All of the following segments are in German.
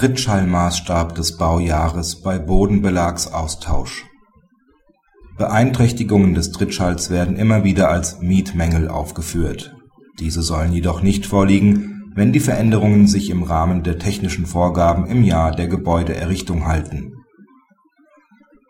Trittschallmaßstab des Baujahres bei Bodenbelagsaustausch Beeinträchtigungen des Trittschalls werden immer wieder als Mietmängel aufgeführt. Diese sollen jedoch nicht vorliegen, wenn die Veränderungen sich im Rahmen der technischen Vorgaben im Jahr der Gebäudeerrichtung halten.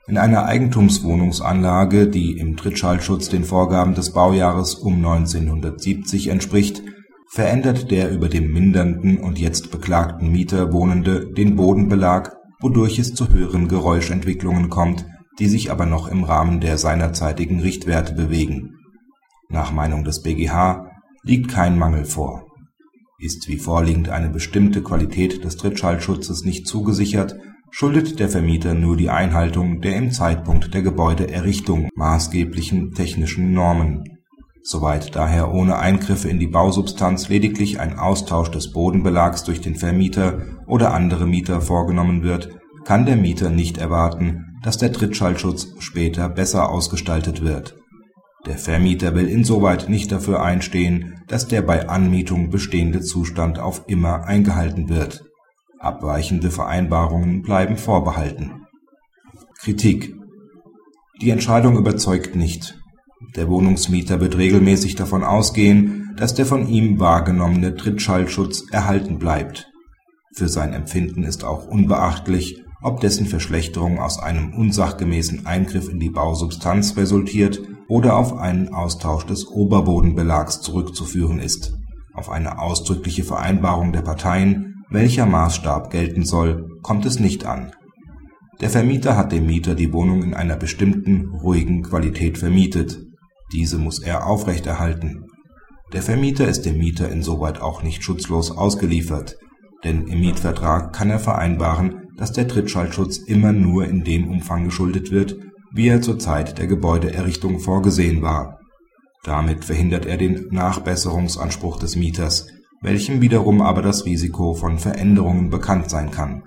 In einer Eigentumswohnungsanlage, die im Trittschallschutz den Vorgaben des Baujahres um 1970 entspricht verändert der über dem mindernden und jetzt beklagten Mieter Wohnende den Bodenbelag, wodurch es zu höheren Geräuschentwicklungen kommt, die sich aber noch im Rahmen der seinerzeitigen Richtwerte bewegen. Nach Meinung des BGH liegt kein Mangel vor. Ist wie vorliegend eine bestimmte Qualität des Trittschallschutzes nicht zugesichert, schuldet der Vermieter nur die Einhaltung der im Zeitpunkt der Gebäudeerrichtung maßgeblichen technischen Normen Soweit daher ohne Eingriffe in die Bausubstanz lediglich ein Austausch des Bodenbelags durch den Vermieter oder andere Mieter vorgenommen wird, kann der Mieter nicht erwarten, dass der Trittschallschutz später besser ausgestaltet wird. Der Vermieter will insoweit nicht dafür einstehen, dass der bei Anmietung bestehende Zustand auf immer eingehalten wird. Abweichende Vereinbarungen bleiben vorbehalten. Kritik Die Entscheidung überzeugt nicht der Wohnungsmieter wird regelmäßig davon ausgehen, dass der von ihm wahrgenommene Trittschallschutz erhalten bleibt. Für sein Empfinden ist auch unbeachtlich, ob dessen Verschlechterung aus einem unsachgemäßen Eingriff in die Bausubstanz resultiert oder auf einen Austausch des Oberbodenbelags zurückzuführen ist. Auf eine ausdrückliche Vereinbarung der Parteien, welcher Maßstab gelten soll, kommt es nicht an. Der Vermieter hat dem Mieter die Wohnung in einer bestimmten ruhigen Qualität vermietet diese muss er aufrechterhalten. Der Vermieter ist dem Mieter insoweit auch nicht schutzlos ausgeliefert, denn im Mietvertrag kann er vereinbaren, dass der Trittschallschutz immer nur in dem Umfang geschuldet wird, wie er zur Zeit der Gebäudeerrichtung vorgesehen war. Damit verhindert er den Nachbesserungsanspruch des Mieters, welchem wiederum aber das Risiko von Veränderungen bekannt sein kann